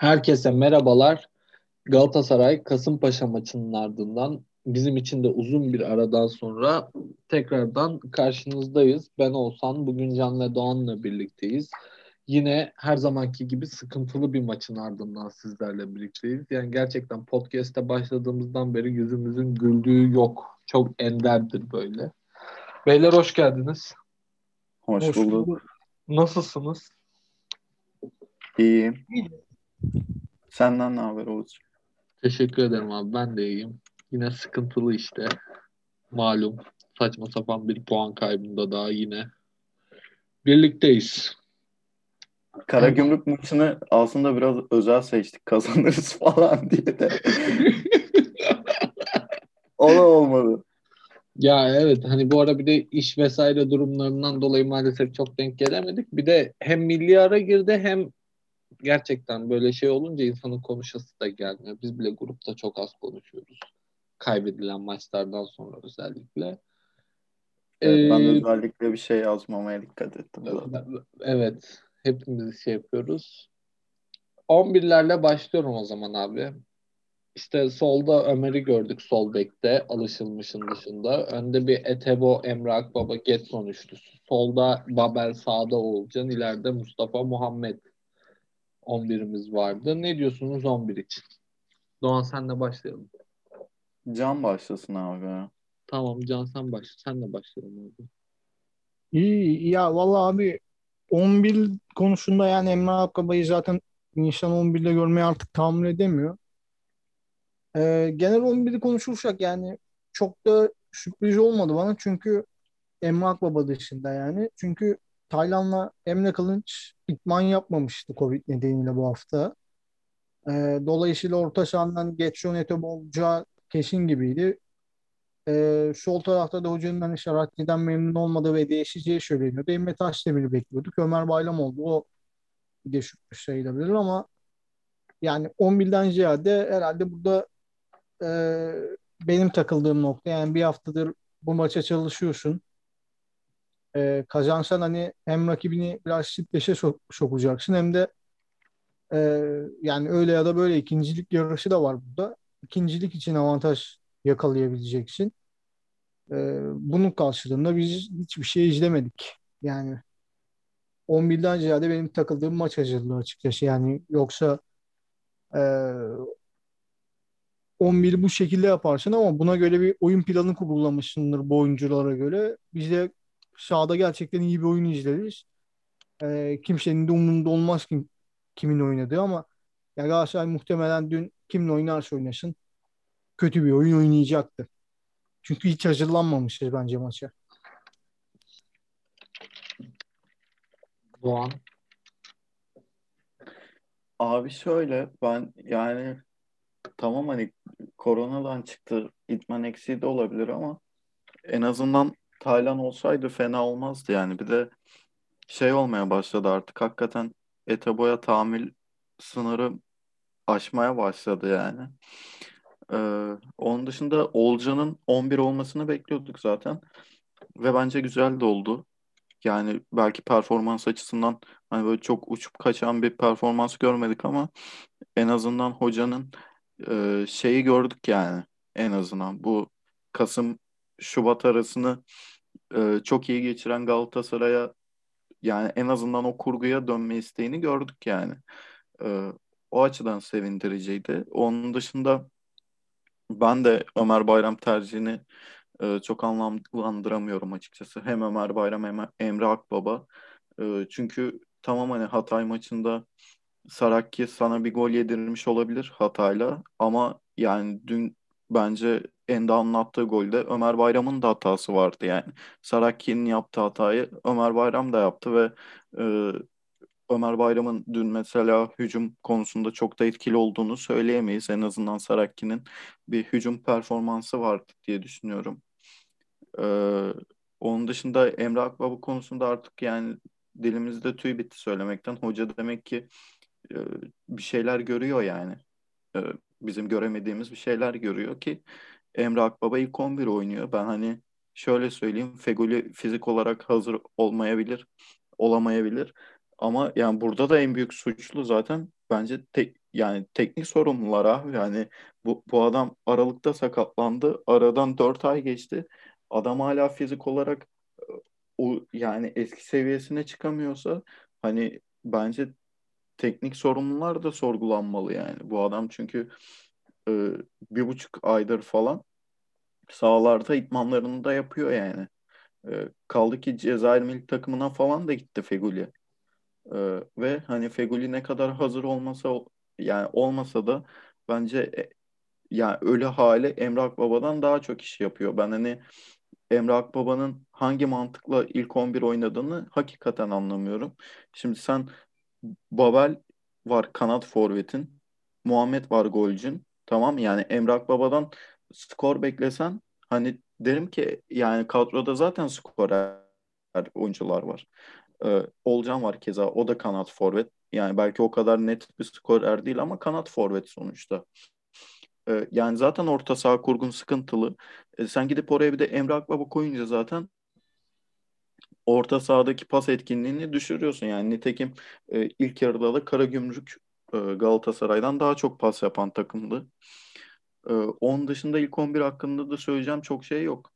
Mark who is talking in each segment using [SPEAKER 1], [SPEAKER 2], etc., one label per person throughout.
[SPEAKER 1] Herkese merhabalar. Galatasaray Kasımpaşa maçının ardından bizim için de uzun bir aradan sonra tekrardan karşınızdayız. Ben Oğuzhan, bugün Can ve Doğan'la birlikteyiz. Yine her zamanki gibi sıkıntılı bir maçın ardından sizlerle birlikteyiz. Yani gerçekten podcast'te başladığımızdan beri yüzümüzün güldüğü yok. Çok enderdir böyle. Beyler hoş geldiniz.
[SPEAKER 2] Hoş,
[SPEAKER 3] Hoş
[SPEAKER 2] bulduk.
[SPEAKER 3] bulduk.
[SPEAKER 1] Nasılsınız?
[SPEAKER 2] İyiyim. Senden ne haber Oğuz?
[SPEAKER 1] Teşekkür ederim abi. Ben de iyiyim. Yine sıkıntılı işte. Malum. Saçma sapan bir puan kaybında daha yine. Birlikteyiz.
[SPEAKER 2] Karagümrük maçını aslında biraz özel seçtik. Kazanırız falan diye de. o da olmadı.
[SPEAKER 1] Ya evet hani bu ara bir de iş vesaire durumlarından dolayı maalesef çok denk gelemedik. Bir de hem milli ara girdi hem gerçekten böyle şey olunca insanın konuşası da gelmiyor. Biz bile grupta çok az konuşuyoruz. Kaybedilen maçlardan sonra özellikle.
[SPEAKER 2] Evet, ben
[SPEAKER 1] Ee,
[SPEAKER 2] özellikle bir şey yazmamaya dikkat ettim. zaten.
[SPEAKER 1] Evet. Hepimiz şey yapıyoruz. 11'lerle başlıyorum o zaman abi. İşte solda Ömer'i gördük sol bekte alışılmışın dışında. Önde bir Etebo, Emre Akbaba, Getson üçlüsü. Solda Babel, sağda Oğulcan, ileride Mustafa Muhammed 11'imiz vardı. Ne diyorsunuz 11 için? Doğan senle başlayalım.
[SPEAKER 2] Can başlasın abi.
[SPEAKER 1] Tamam Can sen başla. Senle başlayalım abi.
[SPEAKER 3] İyi ya vallahi abi 11 konusunda yani Emre Akbaba'yı zaten Nisan 11'de görmeyi artık tahammül edemiyor. Ee, genel 11'i konuşursak yani çok da sürpriz olmadı bana çünkü Emre Akbaba dışında yani. Çünkü Taylan'la Emre Kılınç idman yapmamıştı Covid nedeniyle bu hafta. Ee, dolayısıyla orta sahadan Getson Etebo olacağı kesin gibiydi. Ee, sol tarafta da hocanın hani Şaratli'den memnun olmadığı ve değişeceği söyleniyordu. Emre Taşdemir'i bekliyorduk. Ömer Bayram oldu. O bir de sürpriz sayılabilir ama yani 11'den ziyade herhalde burada e, benim takıldığım nokta yani bir haftadır bu maça çalışıyorsun. E, kazansan hani hem rakibini biraz strese sok- sokacaksın hem de e, yani öyle ya da böyle ikincilik yarışı da var burada. İkincilik için avantaj yakalayabileceksin. Ee, bunun karşılığında biz hiçbir şey izlemedik. Yani 11'den ziyade benim takıldığım maç hazırlığı açıkçası. Yani yoksa e, 11'i bu şekilde yaparsın ama buna göre bir oyun planı kurgulamışsındır bu oyunculara göre. Biz de sahada gerçekten iyi bir oyun izleriz. E, kimsenin de umurunda olmaz kim, kimin oynadığı ama ya Galatasaray muhtemelen dün kimle oynarsa oynasın kötü bir oyun oynayacaktı. Çünkü hiç hazırlanmamışız bence maça.
[SPEAKER 1] Doğan.
[SPEAKER 2] Abi şöyle ben yani tamam hani koronadan çıktı idman eksiği de olabilir ama en azından Taylan olsaydı fena olmazdı yani. Bir de şey olmaya başladı artık hakikaten Etebo'ya tahammül sınırı aşmaya başladı yani. Ee, onun dışında Olcan'ın 11 olmasını bekliyorduk zaten ve bence güzel de oldu. Yani belki performans açısından hani böyle çok uçup kaçan bir performans görmedik ama en azından hocanın e, şeyi gördük yani en azından bu Kasım Şubat arasını e, çok iyi geçiren Galatasaray'a yani en azından o kurguya dönme isteğini gördük yani. E, o açıdan sevindiriciydi. Onun dışında ben de Ömer Bayram tercihini e, çok anlamlandıramıyorum açıkçası. Hem Ömer Bayram hem Emre Akbaba. E, çünkü tamam hani Hatay maçında Saraki sana bir gol yedirmiş olabilir hatayla ama yani dün bence Enda'nın attığı golde Ömer Bayram'ın da hatası vardı yani. Saraki'nin yaptığı hatayı Ömer Bayram da yaptı ve e, Ömer Bayram'ın dün mesela hücum konusunda çok da etkili olduğunu söyleyemeyiz. En azından Saraki'nin bir hücum performansı vardı diye düşünüyorum. Ee, onun dışında Emre Akbaba konusunda artık yani dilimizde tüy bitti söylemekten. Hoca demek ki e, bir şeyler görüyor yani. E, bizim göremediğimiz bir şeyler görüyor ki Emre Akbaba ilk 11 oynuyor. Ben hani şöyle söyleyeyim Feguli fizik olarak hazır olmayabilir, olamayabilir. Ama yani burada da en büyük suçlu zaten bence tek yani teknik sorumlular abi yani bu, bu adam Aralık'ta sakatlandı. Aradan 4 ay geçti. Adam hala fizik olarak e, o yani eski seviyesine çıkamıyorsa hani bence teknik sorumlular da sorgulanmalı yani. Bu adam çünkü e, bir buçuk aydır falan sahalarda idmanlarını da yapıyor yani. E, kaldı ki Cezayir milli takımına falan da gitti Feguli. E, ve hani Feguli ne kadar hazır olmasa yani olmasa da bence e, yani ölü hali Emre Akbaba'dan daha çok iş yapıyor. Ben hani Emre Akbaba'nın hangi mantıkla ilk 11 oynadığını hakikaten anlamıyorum. Şimdi sen Babel var kanat forvetin. Muhammed var golcün. Tamam yani Emre Akbaba'dan skor beklesen hani derim ki yani kadroda zaten skorer oyuncular var. Ee, Olcan var keza o da kanat forvet. Yani belki o kadar net bir skorer değil ama kanat forvet sonuçta. Ee, yani zaten orta saha kurgun sıkıntılı. Ee, sen gidip oraya bir de Emre Akbaba koyunca zaten orta sahadaki pas etkinliğini düşürüyorsun. Yani nitekim e, ilk yarıda da Karagümrük Galatasaray'dan daha çok pas yapan takımdı. E, onun dışında ilk 11 hakkında da söyleyeceğim çok şey yok.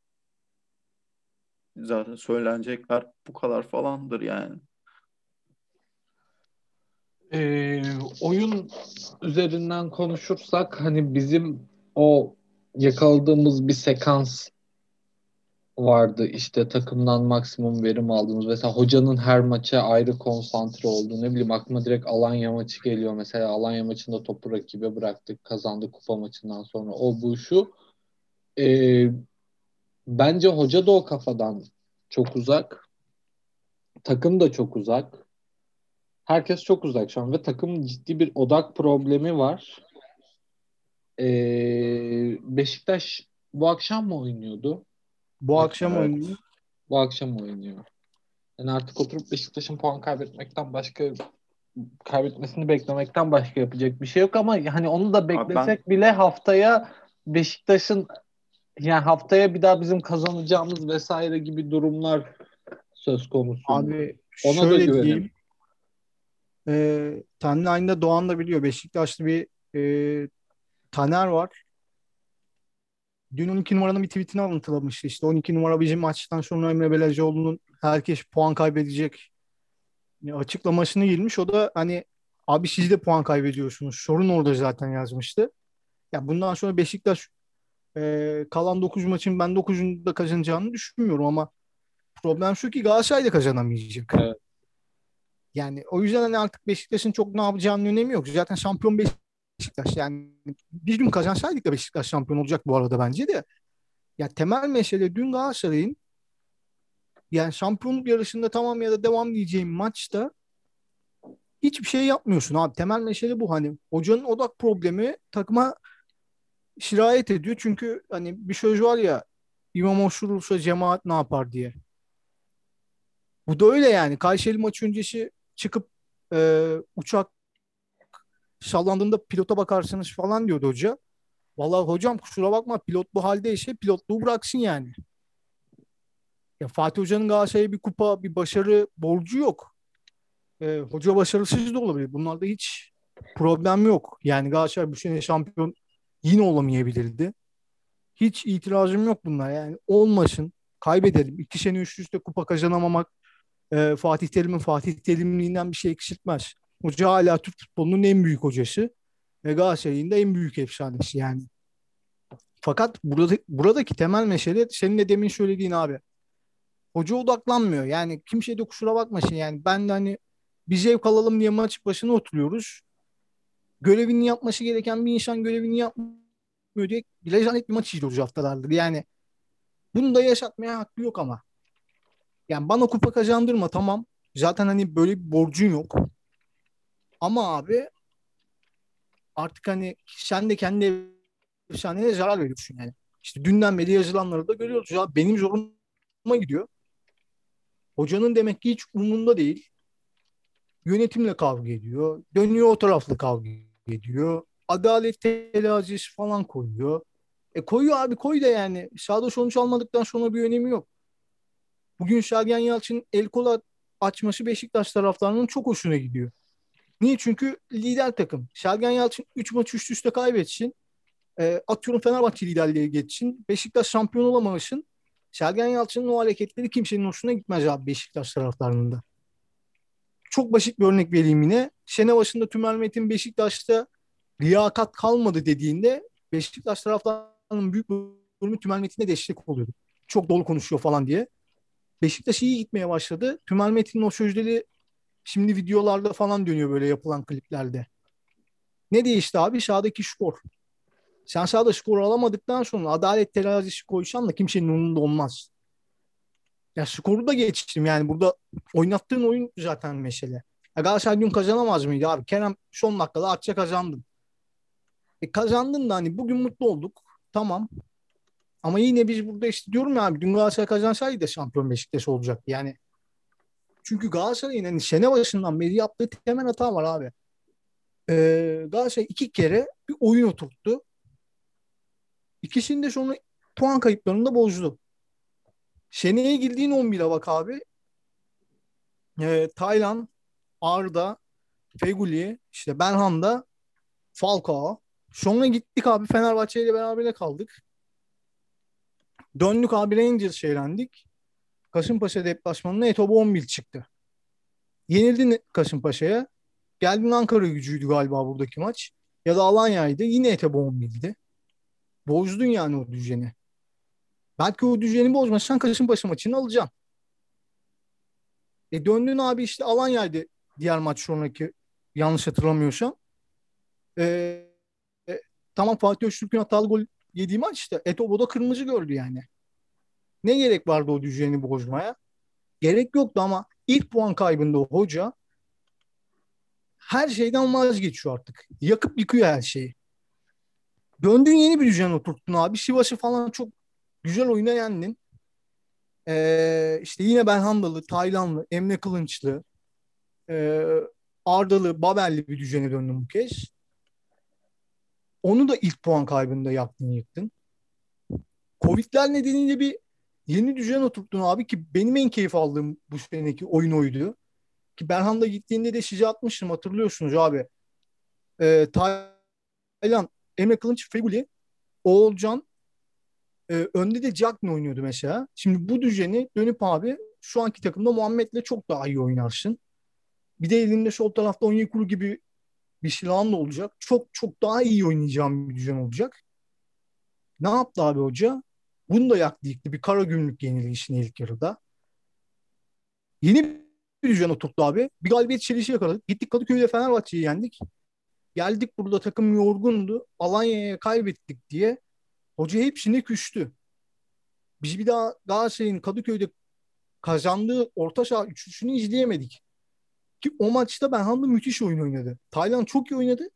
[SPEAKER 2] Zaten söylenecekler bu kadar falandır yani.
[SPEAKER 1] Ee, oyun üzerinden konuşursak hani bizim o yakaladığımız bir sekans vardı. İşte takımdan maksimum verim aldığımız. Mesela hocanın her maça ayrı konsantre olduğu ne bileyim aklıma direkt Alanya maçı geliyor. Mesela Alanya maçında topu rakibe bıraktık kazandık kupa maçından sonra. O bu şu. Ee, bence hoca da o kafadan çok uzak. Takım da çok uzak. Herkes çok uzak şu an ve takımın ciddi bir odak problemi var. Ee, Beşiktaş bu akşam mı oynuyordu?
[SPEAKER 3] Bu akşam evet. oynuyor.
[SPEAKER 1] Bu akşam oynuyor. Yani artık oturup Beşiktaş'ın puan kaybetmekten başka kaybetmesini beklemekten başka yapacak bir şey yok ama hani onu da beklesek ben... bile haftaya Beşiktaş'ın yani haftaya bir daha bizim kazanacağımız vesaire gibi durumlar söz konusu.
[SPEAKER 3] Abi Ona şöyle da diyeyim. E, timeline'da Doğan da biliyor. Beşiktaşlı bir e, Taner var. Dün 12 numaranın bir tweetini alıntılamıştı. İşte 12 numara bizim maçtan sonra Emre Belacıoğlu'nun herkes puan kaybedecek yani açıklamasını girmiş. O da hani abi siz de puan kaybediyorsunuz. Sorun orada zaten yazmıştı. Ya bundan sonra Beşiktaş e, kalan 9 maçın ben 9'unu da kazanacağını düşünmüyorum ama problem şu ki Galatasaray da kazanamayacak. Evet. Yani o yüzden hani artık Beşiktaş'ın çok ne yapacağının önemi yok. Zaten şampiyon Beşiktaş. Yani bir gün kazansaydık da Beşiktaş şampiyon olacak bu arada bence de. Ya temel mesele dün Galatasaray'ın yani şampiyonluk yarışında tamam ya da devam diyeceğim maçta hiçbir şey yapmıyorsun abi. Temel mesele bu hani. Hocanın odak problemi takıma şirayet ediyor. Çünkü hani bir söz var ya İmam olursa cemaat ne yapar diye. Bu da öyle yani. Kayseri maçı öncesi çıkıp e, uçak sallandığında pilota bakarsınız falan diyordu hoca. Vallahi hocam kusura bakma pilot bu haldeyse pilotluğu bıraksın yani. Ya Fatih Hoca'nın Galatasaray'a bir kupa, bir başarı borcu yok. Ee, hoca başarısız da olabilir. Bunlarda hiç problem yok. Yani Galatasaray bu sene şampiyon yine olamayabilirdi. Hiç itirazım yok bunlar. Yani olmasın, kaybedelim. İki sene üst üste kupa kazanamamak e, Fatih Terim'in Fatih Terimliğinden bir şey eksiltmez. Hoca hala Türk futbolunun en büyük hocası. Ve Galatasaray'ın da en büyük efsanesi yani. Fakat burada, buradaki temel mesele senin de demin söylediğin abi. Hoca odaklanmıyor. Yani kimse de kusura bakmasın yani. Ben de hani bir zevk alalım diye maç başına oturuyoruz. Görevini yapması gereken bir insan görevini yapmıyor diye bilezanet bir maç izliyoruz haftalardır. Yani bunu da yaşatmaya hakkı yok ama. Yani bana kupa kazandırma tamam. Zaten hani böyle bir borcun yok. Ama abi artık hani sen de kendi efsanene zarar veriyorsun yani. İşte dünden beri yazılanları da görüyoruz. Ya benim zoruma gidiyor. Hocanın demek ki hiç umurunda değil. Yönetimle kavga ediyor. Dönüyor o taraflı kavga ediyor. Adalet terazisi falan koyuyor. E koyuyor abi koy da yani. Sağda sonuç almadıktan sonra bir önemi yok. Bugün Sergen Yalçın el kola açması Beşiktaş taraftarının çok hoşuna gidiyor. Niye? Çünkü lider takım. Sergen Yalçın 3 maç üst üste kaybetsin. E, atıyorum Fenerbahçe liderliğe geçsin. Beşiktaş şampiyon olamamışsın. Sergen Yalçın'ın o hareketleri kimsenin hoşuna gitmez abi Beşiktaş taraftarında. Çok basit bir örnek vereyim yine. Sene başında Tümer Metin Beşiktaş'ta liyakat kalmadı dediğinde Beşiktaş taraftarının büyük bölümü Tümer Metin'e destek oluyordu. Çok dolu konuşuyor falan diye. Beşiktaş iyi gitmeye başladı. Tümer Metin'in o sözleri şimdi videolarda falan dönüyor böyle yapılan kliplerde. Ne değişti abi? Sağdaki skor. Sen sağda skor alamadıktan sonra adalet terazisi koysan da kimsenin umurunda olmaz. Ya skoru da geçtim yani burada oynattığın oyun zaten mesele. Ya Galatasaray dün kazanamaz mıydı abi? Kerem son dakikada atça kazandın. E kazandın da hani bugün mutlu olduk. Tamam. Ama yine biz burada işte diyorum ya abi dün Galatasaray kazansaydı da şampiyon Beşiktaş olacak. Yani çünkü Galatasaray'ın hani sene başından beri yaptığı temel hata var abi. Ee, Galatasaray iki kere bir oyun oturttu. İkisini de sonra puan kayıplarında bozdu. Seneye girdiğin 11'e bak abi. Ee, Taylan, Arda, Feguli, işte Benhanda, Falcao. Sonra gittik abi Fenerbahçe ile beraber kaldık. Döndük abi Rangers şeylendik. Kasımpaşa deplasmanına Etobo 11 çıktı. Yenildin Kasımpaşa'ya. Geldin Ankara gücüydü galiba buradaki maç. Ya da Alanya'ydı. Yine Etobo 11'di. Bozdun yani o düzeni. Belki o düzeni bozmasan Kasımpaşa maçını alacaksın. E döndün abi işte Alanya'ydı diğer maç sonraki yanlış hatırlamıyorsam. E, e, tamam Fatih Öztürk'ün hatalı gol yediği maç işte Etobo'da kırmızı gördü yani. Ne gerek vardı o düzeni bozmaya? Gerek yoktu ama ilk puan kaybında o hoca her şeyden vazgeçiyor artık. Yakıp yıkıyor her şeyi. Döndün yeni bir düzen oturttun abi. Sivas'ı falan çok güzel oyuna yendin. Ee, işte yine Belhandalı, Taylanlı, Emre Kılınçlı, e, Ardalı, Babelli bir düzene döndün bu kez. Onu da ilk puan kaybında yaptın yıktın. Covid'ler nedeniyle bir yeni düzen oturttun abi ki benim en keyif aldığım bu seneki oyun oydu. Ki Berhan'da gittiğinde de size atmıştım hatırlıyorsunuz abi. Ee, Taylan, Emre Kılınç, Feguli, Oğulcan, e, önde de Jackman oynuyordu mesela. Şimdi bu düzeni dönüp abi şu anki takımda Muhammed'le çok daha iyi oynarsın. Bir de elinde sol tarafta Onyekuru gibi bir silahın da olacak. Çok çok daha iyi oynayacağım bir düzen olacak. Ne yaptı abi hoca? Bunu da yaktı yıktı. Bir kara gümrük yenilgisini ilk yarıda. Yeni bir düzen oturttu abi. Bir galibiyet çelişi yakaladık. Gittik Kadıköy'de Fenerbahçe'yi yendik. Geldik burada takım yorgundu. Alanya'ya kaybettik diye. Hoca hepsine küstü. Biz bir daha Galatasaray'ın Kadıköy'de kazandığı orta saha üçlüsünü izleyemedik. Ki o maçta Benhamlı müthiş oyun oynadı. Taylan çok iyi oynadı.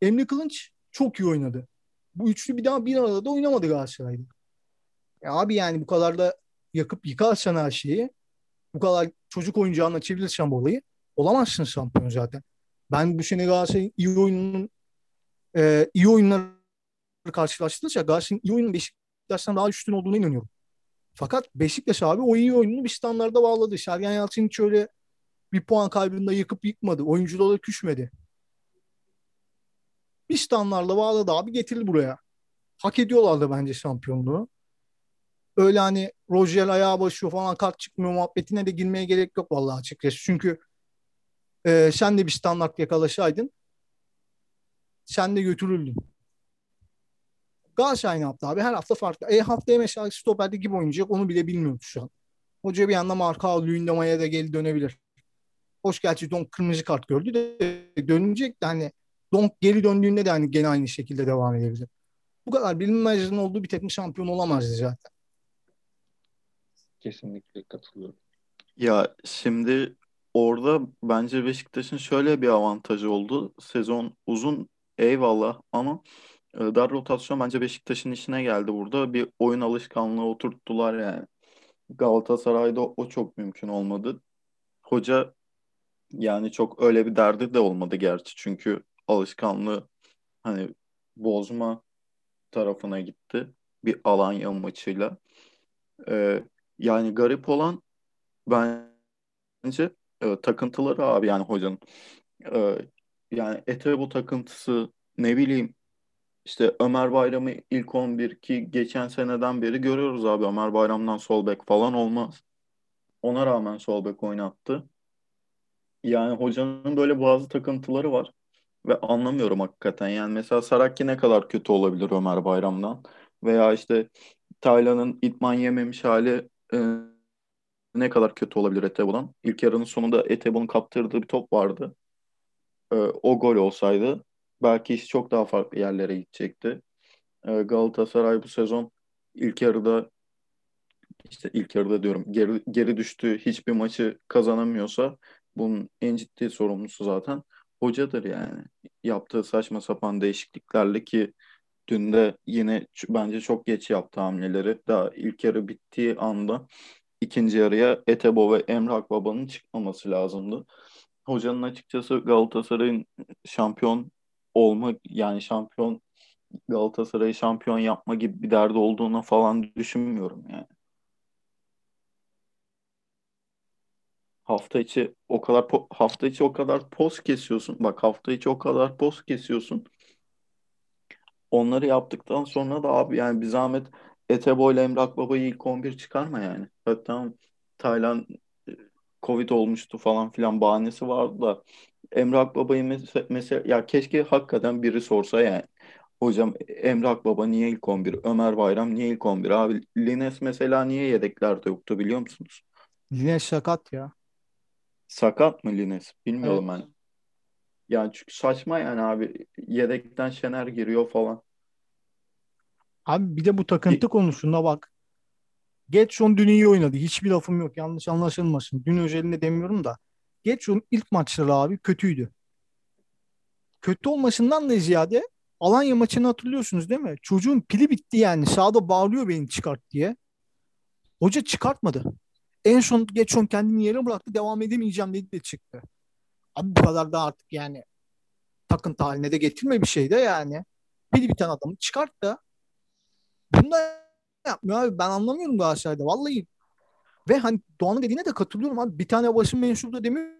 [SPEAKER 3] Emre Kılınç çok iyi oynadı. Bu üçlü bir daha bir arada da oynamadı Galatasaray'da. Ya abi yani bu kadar da yakıp yıkarsan her şeyi bu kadar çocuk oyuncağına çevirirsen bu olayı olamazsın şampiyon zaten. Ben bu sene Galatasaray'ın iyi oyununun e, iyi oyunları karşılaştırırsa Galatasaray'ın iyi oyunun Beşiktaş'tan daha üstün olduğuna inanıyorum. Fakat Beşiktaş abi o iyi oyununu bir standarda bağladı. Sergen Yalçın hiç öyle bir puan kaybında yıkıp yıkmadı. Oyunculara küsmedi. Bir standarda bağladı abi getirdi buraya. Hak ediyorlardı bence şampiyonluğu. Öyle hani Roger ayağa başıyor falan kart çıkmıyor muhabbetine de girmeye gerek yok vallahi açıkçası. Çünkü e, sen de bir standart yakalaşaydın sen de götürüldün. Galatasaray ne yaptı abi? Her hafta farklı. E haftaya mesela stoperde kim oynayacak onu bile bilmiyoruz şu an. Hoca bir anda Marka Lündama'ya da geri dönebilir. Hoş gerçi Donk kırmızı kart gördü de dönecek de hani Donk geri döndüğünde de hani gene aynı şekilde devam edebilir. Bu kadar bilinmezliğin olduğu bir takım şampiyon olamazdı zaten.
[SPEAKER 1] Kesinlikle katılıyorum.
[SPEAKER 2] Ya şimdi orada bence Beşiktaş'ın şöyle bir avantajı oldu. Sezon uzun eyvallah ama e, dar rotasyon bence Beşiktaş'ın işine geldi burada. Bir oyun alışkanlığı oturttular yani. Galatasaray'da o çok mümkün olmadı. Hoca yani çok öyle bir derdi de olmadı gerçi. Çünkü alışkanlığı hani bozma tarafına gitti. Bir Alanya maçıyla. Ee, yani garip olan bence e, takıntıları abi yani hocanın. E, yani Etebo takıntısı ne bileyim işte Ömer Bayram'ı ilk 11 ki geçen seneden beri görüyoruz abi Ömer Bayram'dan sol bek falan olmaz. Ona rağmen sol bek oynattı. Yani hocanın böyle bazı takıntıları var ve anlamıyorum hakikaten. Yani mesela Saraki ne kadar kötü olabilir Ömer Bayram'dan veya işte Taylan'ın itman yememiş hali e, ne kadar kötü olabilir Etebo'dan. İlk yarının sonunda Etebo'nun kaptırdığı bir top vardı. E, o gol olsaydı belki iş çok daha farklı yerlere gidecekti. E, Galatasaray bu sezon ilk yarıda işte ilk yarıda diyorum geri, geri düştüğü hiçbir maçı kazanamıyorsa bunun en ciddi sorumlusu zaten hocadır yani. Yaptığı saçma sapan değişikliklerle ki dün de yine bence çok geç yaptı hamleleri. Daha ilk yarı bittiği anda ikinci yarıya Etebo ve Emre Akbaba'nın çıkmaması lazımdı. Hocanın açıkçası Galatasaray'ın şampiyon olma yani şampiyon Galatasaray'ı şampiyon yapma gibi bir derdi olduğunu falan düşünmüyorum yani. Hafta içi o kadar hafta içi o kadar post kesiyorsun. Bak hafta içi o kadar post kesiyorsun. Onları yaptıktan sonra da abi yani bir zahmet Etebo ile Emrah Baba'yı ilk 11 çıkarma yani. Hatta Taylan e, Covid olmuştu falan filan bahanesi vardı da Emrah Baba'yı mesela, mesela ya keşke hakikaten biri sorsa yani. Hocam Emrah Baba niye ilk 11? Ömer Bayram niye ilk 11? Abi Lines mesela niye yedeklerde yoktu biliyor musunuz?
[SPEAKER 3] Lines sakat ya.
[SPEAKER 2] Sakat mı Lines? Bilmiyorum
[SPEAKER 3] Evet.
[SPEAKER 2] ben. Yani çünkü saçma yani abi. Yedekten Şener giriyor falan.
[SPEAKER 3] Abi bir de bu takıntı konusunda bak. Getson dün iyi oynadı. Hiçbir lafım yok. Yanlış anlaşılmasın. Dün özelinde demiyorum da. Getson ilk maçları abi kötüydü. Kötü olmasından da ziyade Alanya maçını hatırlıyorsunuz değil mi? Çocuğun pili bitti yani. Sağda bağırıyor beni çıkart diye. Hoca çıkartmadı. En son Getson kendini yere bıraktı. Devam edemeyeceğim dedi de çıktı. Abi bu kadar da artık yani takıntı haline de getirme bir şey de yani. Pili biten adamı çıkart da. Bunu da yapmıyor abi. Ben anlamıyorum Galatasaray'da. Vallahi ve hani Doğan'ın dediğine de katılıyorum abi. Bir tane basın mensubu da demiyor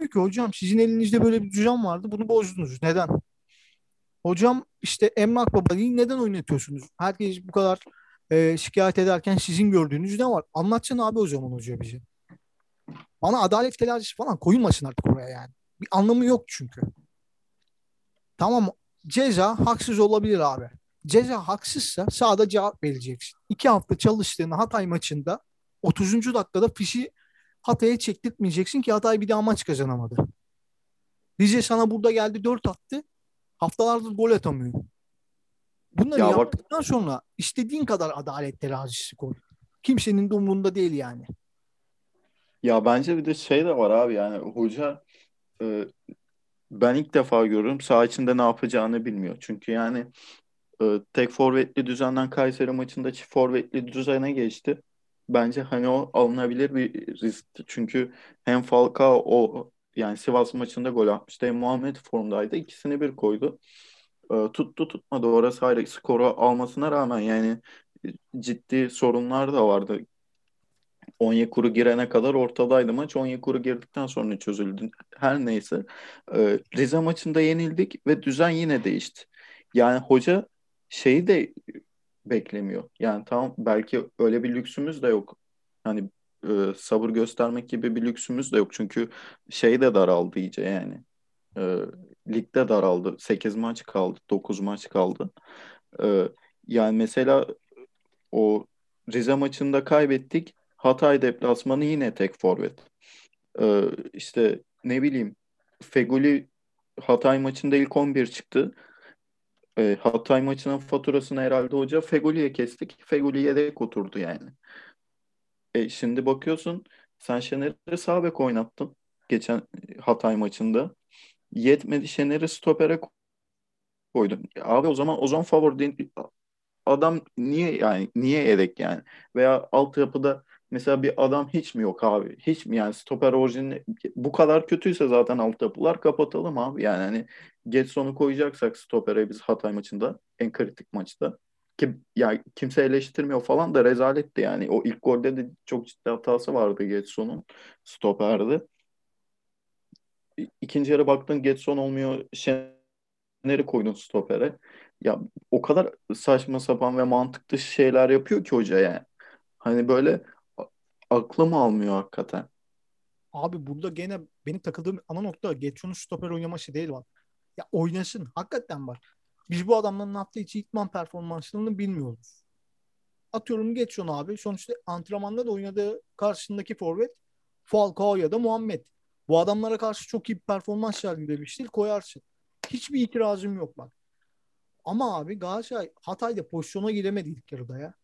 [SPEAKER 3] ki hocam sizin elinizde böyle bir düzen vardı. Bunu bozdunuz. Neden? Hocam işte Emrah Baba'yı neden oynatıyorsunuz? Herkes bu kadar e, şikayet ederken sizin gördüğünüz ne var? Anlatacaksın abi o zaman hoca bize. Bana adalet telaşesi falan koyulmasın artık oraya yani. Bir anlamı yok çünkü. Tamam ceza haksız olabilir abi. Ceza haksızsa sahada cevap vereceksin. İki hafta çalıştığın Hatay maçında 30. dakikada fişi Hatay'a çektirtmeyeceksin ki Hatay bir daha maç kazanamadı. Rize sana burada geldi 4 attı. Haftalardır gol atamıyor. Bunları
[SPEAKER 2] Ya bak-
[SPEAKER 3] yaptıktan sonra istediğin kadar adalet terazisi koy. Kimsenin de umurunda değil yani.
[SPEAKER 2] Ya bence bir de şey de var abi yani hoca e, ben ilk defa görüyorum saha içinde ne yapacağını bilmiyor. Çünkü yani e, tek forvetli düzenden Kayseri maçında çift forvetli düzene geçti. Bence hani o alınabilir bir riskti. Çünkü hem Falcao o yani Sivas maçında gol atmıştı hem Muhammed formdaydı. İkisini bir koydu. E, tuttu tutmadı orası ayrı. Skoru almasına rağmen yani ciddi sorunlar da vardı. Onyekuru girene kadar ortadaydı maç. Onyekuru girdikten sonra çözüldü. Her neyse. Ee, Rize maçında yenildik ve düzen yine değişti. Yani hoca şeyi de beklemiyor. Yani tamam belki öyle bir lüksümüz de yok. Hani e, sabır göstermek gibi bir lüksümüz de yok. Çünkü şey de daraldı iyice yani. E, ligde daraldı. 8 maç kaldı. 9 maç kaldı. E, yani mesela o Rize maçında kaybettik. Hatay deplasmanı yine tek forvet. Ee, işte ne bileyim Feguli Hatay maçında ilk 11 çıktı. Ee, Hatay maçının faturasını herhalde hoca Feguli'ye kestik. Feguli yedek oturdu yani. E, şimdi bakıyorsun sen Şener'i sağ bek oynattın geçen Hatay maçında. Yetmedi Şener'i stopere koydun. Abi o zaman Ozan Favor adam niye yani niye yedek yani? Veya altyapıda mesela bir adam hiç mi yok abi? Hiç mi yani stoper orijini bu kadar kötüyse zaten altyapılar kapatalım abi. Yani hani Getson'u koyacaksak stopere biz Hatay maçında en kritik maçta ki ya kimse eleştirmiyor falan da rezaletti yani. O ilk golde de çok ciddi hatası vardı Getson'un stoperde. ikinci yarı baktın Getson olmuyor. Şener'i koydun stopere. Ya o kadar saçma sapan ve mantıklı şeyler yapıyor ki hoca yani. Hani böyle aklım almıyor hakikaten.
[SPEAKER 3] Abi burada gene benim takıldığım ana nokta Getso'nun stoper oynaması değil bak. Ya oynasın. Hakikaten bak. Biz bu adamların hafta içi itman performanslarını bilmiyoruz. Atıyorum Getson abi. Sonuçta antrenmanda da oynadığı karşısındaki forvet Falcao ya da Muhammed. Bu adamlara karşı çok iyi bir performans sergilemiştir. Koyarsın. Hiçbir itirazım yok bak. Ama abi Galatasaray Hatay'da pozisyona giremedi ilk yarıda ya.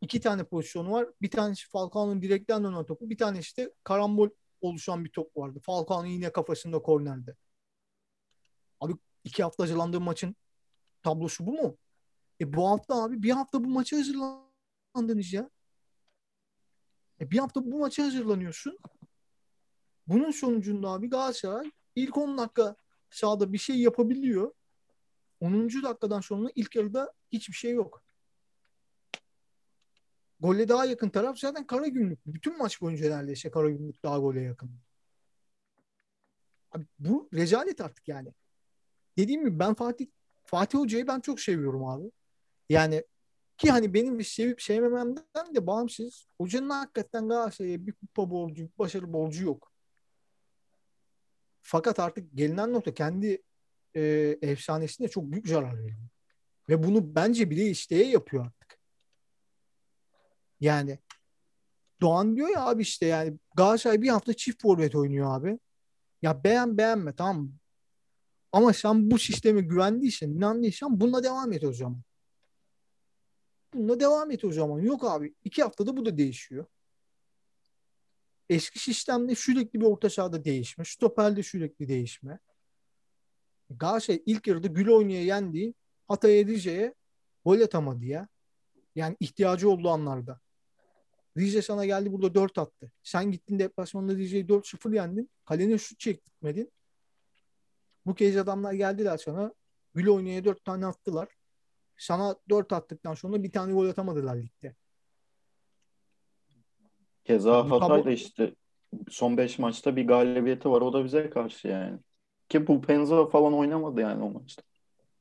[SPEAKER 3] İki tane pozisyonu var. Bir tanesi Falcao'nun direkten dönen topu. Bir tanesi de karambol oluşan bir top vardı. Falcao'nun yine kafasında kornerde. Abi iki hafta hazırlandığım maçın tablosu bu mu? E bu hafta abi bir hafta bu maça hazırlandınız ya. E bir hafta bu maça hazırlanıyorsun. Bunun sonucunda abi Galatasaray ilk 10 dakika sahada bir şey yapabiliyor. 10. dakikadan sonra ilk yarıda hiçbir şey yok. Gole daha yakın taraf zaten Karagümrük. Bütün maç boyunca neredeyse Karagümrük daha gole yakın. Abi bu rezalet artık yani. Dediğim gibi ben Fatih Fatih Hoca'yı ben çok seviyorum abi. Yani ki hani benim bir sevip sevmememden de bağımsız. Hocanın hakikaten Galatasaray'a bir kupa borcu, başarı borcu yok. Fakat artık gelinen nokta kendi e, efsanesine çok büyük zarar veriyor. Ve bunu bence bile isteye yapıyor artık. Yani Doğan diyor ya abi işte yani Galatasaray bir hafta çift forvet oynuyor abi. Ya beğen beğenme tamam mı? Ama sen bu sisteme güvendiysen, inandıysan bununla devam et o zaman. Bununla devam et o zaman. Yok abi. iki haftada bu da değişiyor. Eski sistemde sürekli bir orta sahada değişme. Stoperde sürekli değişme. Galatasaray ilk yarıda Gül oynaya yendiği Hatay Rize'ye gol atamadı ya. Yani ihtiyacı olduğu anlarda. Rize sana geldi burada 4 attı. Sen gittin deplasmanda Rize'yi 4-0 yendin. Kalene şut çektirmedin. Bu kez adamlar geldiler sana. Gül oynaya 4 tane attılar. Sana 4 attıktan sonra bir tane gol atamadılar ligde.
[SPEAKER 2] Keza Hatay da işte son 5 maçta bir galibiyeti var. O da bize karşı yani. Ki bu Penza falan oynamadı yani o maçta.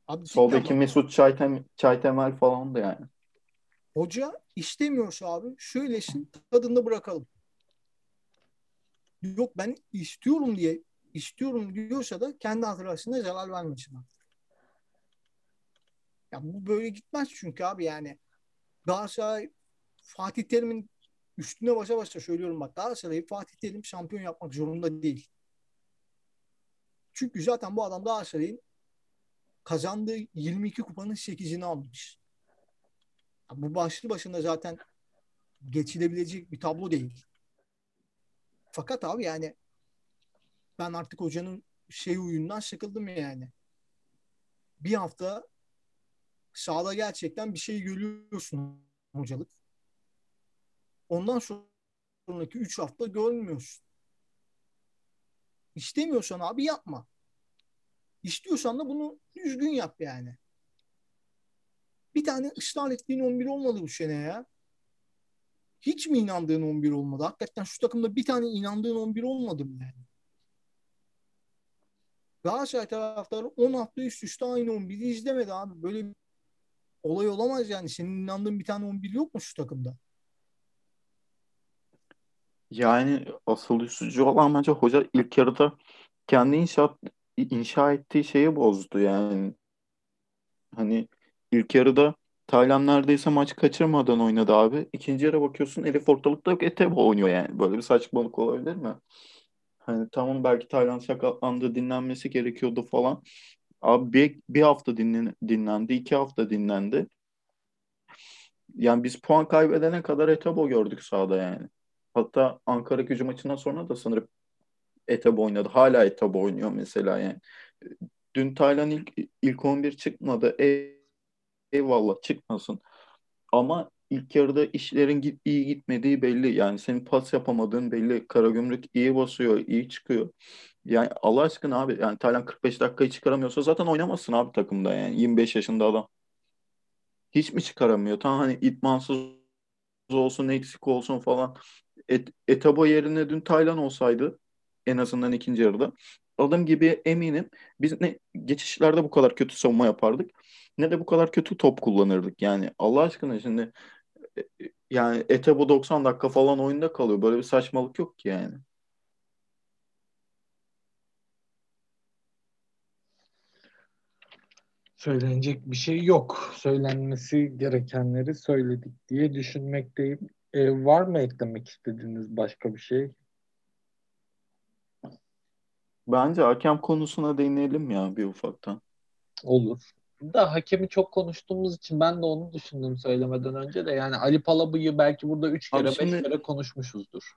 [SPEAKER 2] Abi Soldaki Mesut Çaytem, Çaytemel falan da yani.
[SPEAKER 3] Hoca istemiyorsa abi şöylesin tadında bırakalım. Yok ben istiyorum diye istiyorum diyorsa da kendi hatırasına zarar vermesin. Ya bu böyle gitmez çünkü abi yani Galatasaray Fatih Terim'in üstüne başa başa söylüyorum bak Galatasaray'ı Fatih Terim şampiyon yapmak zorunda değil. Çünkü zaten bu adam Galatasaray'ın kazandığı 22 kupanın 8'ini almış. Bu başlı başında zaten geçilebilecek bir tablo değil. Fakat abi yani ben artık hocanın şey uyundan sıkıldım yani. Bir hafta sahada gerçekten bir şey görüyorsun hocalık. Ondan sonraki 3 hafta görmüyorsun. İstemiyorsan abi yapma. İstiyorsan da bunu düzgün yap yani. Bir tane ısrar ettiğin 11 olmadı bu sene ya. Hiç mi inandığın 11 olmadı? Hakikaten şu takımda bir tane inandığın 11 olmadı mı yani? Galatasaray taraftarı 10 hafta üst üste aynı 11'i izlemedi abi. Böyle olay olamaz yani. Senin inandığın bir tane 11 yok mu şu takımda?
[SPEAKER 2] Yani asıl üzücü olan bence hoca ilk yarıda kendi inşaat inşa ettiği şeyi bozdu yani. Hani ilk yarıda Taylan neredeyse maç kaçırmadan oynadı abi. İkinci yarı bakıyorsun Elif ortalıkta yok Etebo oynuyor yani. Böyle bir saçmalık olabilir mi? Hani tamam belki Taylan sakatlandı dinlenmesi gerekiyordu falan. Abi bir, bir hafta dinlen, dinlendi, iki hafta dinlendi. Yani biz puan kaybedene kadar Etebo gördük sahada yani. Hatta Ankara gücü maçından sonra da sanırım Etebo oynadı. Hala Etebo oynuyor mesela yani. Dün Taylan ilk, ilk 11 çıkmadı. Eyvallah çıkmasın. Ama ilk yarıda işlerin git, iyi gitmediği belli. Yani senin pas yapamadığın belli. Karagümrük iyi basıyor, iyi çıkıyor. Yani Allah aşkına abi yani Taylan 45 dakikayı çıkaramıyorsa zaten oynamazsın abi takımda yani 25 yaşında adam. Hiç mi çıkaramıyor? Tamam hani itmansız olsun, eksik olsun falan. Et, Etabo yerine dün Taylan olsaydı en azından ikinci yarıda. Adım gibi eminim biz ne geçişlerde bu kadar kötü savunma yapardık ne de bu kadar kötü top kullanırdık. Yani Allah aşkına şimdi e, e, yani Ete bu 90 dakika falan oyunda kalıyor. Böyle bir saçmalık yok ki yani.
[SPEAKER 1] Söylenecek bir şey yok. Söylenmesi gerekenleri söyledik diye düşünmekteyim. Ee, var mı eklemek istediğiniz başka bir şey?
[SPEAKER 2] Bence hakem konusuna değinelim ya bir ufaktan.
[SPEAKER 1] Olur. Da hakemi çok konuştuğumuz için ben de onu düşündüm söylemeden önce de. Yani Ali Palabı'yı belki burada 3 kere 5
[SPEAKER 2] şimdi...
[SPEAKER 1] kere konuşmuşuzdur.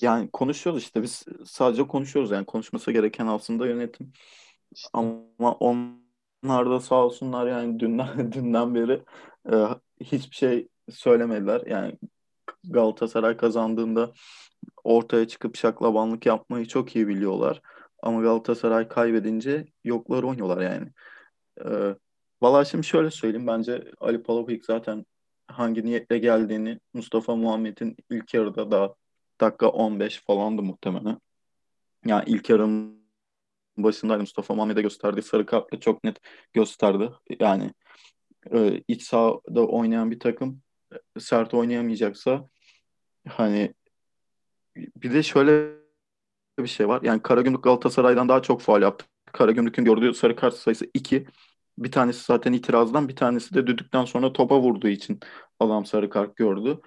[SPEAKER 2] Yani konuşuyoruz işte biz sadece konuşuyoruz yani konuşması gereken aslında yönetim. İşte. Ama onlar da sağ olsunlar yani dünden dünden beri e, hiçbir şey söylemediler. Yani Galatasaray kazandığında ortaya çıkıp şaklabanlık yapmayı çok iyi biliyorlar. Ama Galatasaray kaybedince yoklar oynuyorlar yani. Ee, Valla şimdi şöyle söyleyeyim. Bence Ali Palabıyık zaten hangi niyetle geldiğini Mustafa Muhammed'in ilk yarıda da dakika 15 falandı muhtemelen. Yani ilk yarının başındaydı Mustafa Muhammed'e gösterdiği sarı kartla çok net gösterdi. Yani e, iç sahada oynayan bir takım e, sert oynayamayacaksa hani bir de şöyle bir şey var. Yani Karagümrük Galatasaray'dan daha çok faal yaptı. Karagümrük'ün gördüğü sarı kart sayısı 2. Bir tanesi zaten itirazdan, bir tanesi de düdükten sonra topa vurduğu için adam sarı kart gördü.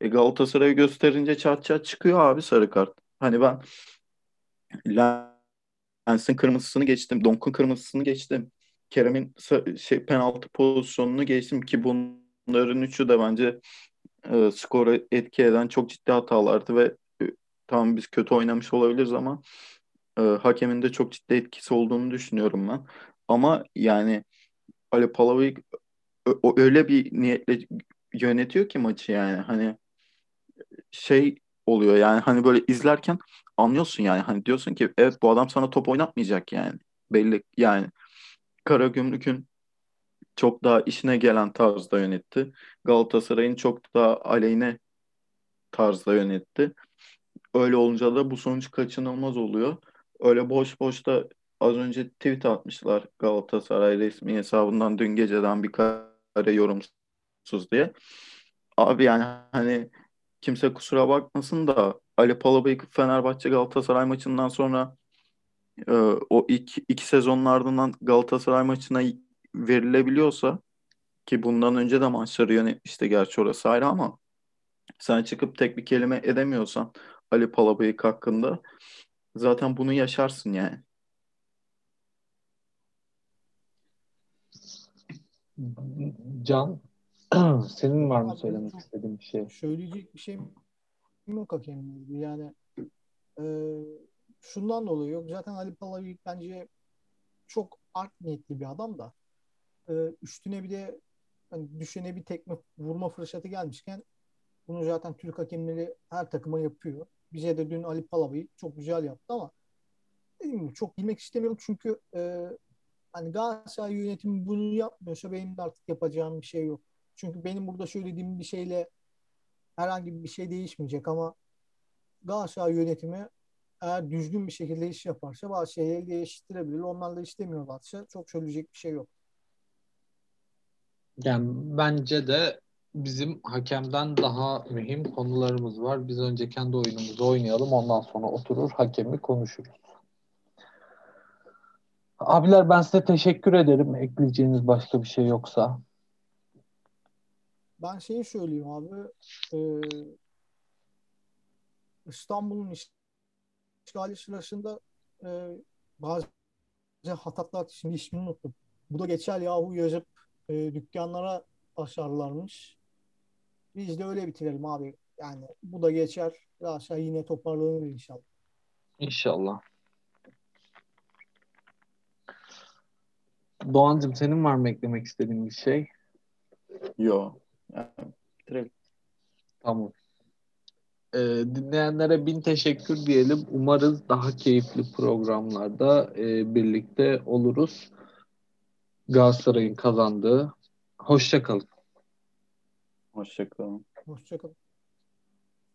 [SPEAKER 2] E Galatasaray'ı gösterince çat çat çıkıyor abi sarı kart. Hani ben Lens'in kırmızısını geçtim, Donk'un kırmızısını geçtim. Kerem'in şey penaltı pozisyonunu geçtim ki bunların üçü de bence e, skoru etki eden çok ciddi hatalardı ve e, tamam biz kötü oynamış olabiliriz ama e, hakemin de çok ciddi etkisi olduğunu düşünüyorum ben. Ama yani Ali Palavik öyle bir niyetle yönetiyor ki maçı yani hani şey oluyor yani hani böyle izlerken anlıyorsun yani hani diyorsun ki evet bu adam sana top oynatmayacak yani belli yani Karagümrük'ün çok daha işine gelen tarzda yönetti. Galatasaray'ın çok daha aleyhine tarzda yönetti. Öyle olunca da bu sonuç kaçınılmaz oluyor. Öyle boş boş da az önce tweet atmışlar Galatasaray resmi hesabından dün geceden bir kare yorumsuz diye. Abi yani hani kimse kusura bakmasın da Ali Palabıyık Fenerbahçe Galatasaray maçından sonra e, o ilk iki sezonun ardından Galatasaray maçına verilebiliyorsa ki bundan önce de maçları yönetmişti gerçi orası ayrı ama sen çıkıp tek bir kelime edemiyorsan Ali Palabıyık hakkında zaten bunu yaşarsın yani.
[SPEAKER 1] Can senin var mı söylemek istediğin bir şey?
[SPEAKER 3] Söyleyecek bir şey yok hakemle Yani e, şundan dolayı yok. Zaten Ali Palabıyık bence çok art niyetli bir adam da e, üstüne bir de hani düşene bir tekme vurma fırsatı gelmişken bunu zaten Türk hakemleri her takıma yapıyor. Bize de dün Ali Palava'yı çok güzel yaptı ama dediğim gibi çok bilmek istemiyorum çünkü e, hani Galatasaray yönetimi bunu yapmıyorsa benim de artık yapacağım bir şey yok. Çünkü benim burada söylediğim bir şeyle herhangi bir şey değişmeyecek ama Galatasaray yönetimi eğer düzgün bir şekilde iş yaparsa bazı şeyleri değiştirebilir. Onlar da istemiyorlarsa çok söyleyecek bir şey yok.
[SPEAKER 1] Yani bence de bizim hakemden daha mühim konularımız var. Biz önce kendi oyunumuzu oynayalım. Ondan sonra oturur hakemi konuşuruz. Abiler ben size teşekkür ederim. Ekleyeceğiniz başka bir şey yoksa.
[SPEAKER 3] Ben şeyi söyleyeyim abi. Ee, İstanbul'un işgali sırasında e, bazı hatatlar şimdi ismini unuttum. Bu da geçer yahu yazıp e, dükkanlara aşarlarmış. Biz de öyle bitirelim abi. Yani bu da geçer. Aşağı yine toparlanır inşallah.
[SPEAKER 1] İnşallah. Doğancığım senin var mı eklemek istediğin bir şey?
[SPEAKER 2] Yok. Yani.
[SPEAKER 1] Tamam. Ee, dinleyenlere bin teşekkür diyelim. Umarız daha keyifli programlarda e, birlikte oluruz. Galatasaray'ın kazandığı. Hoşçakalın.
[SPEAKER 2] Hoşçakalın.
[SPEAKER 3] Hoşçakalın.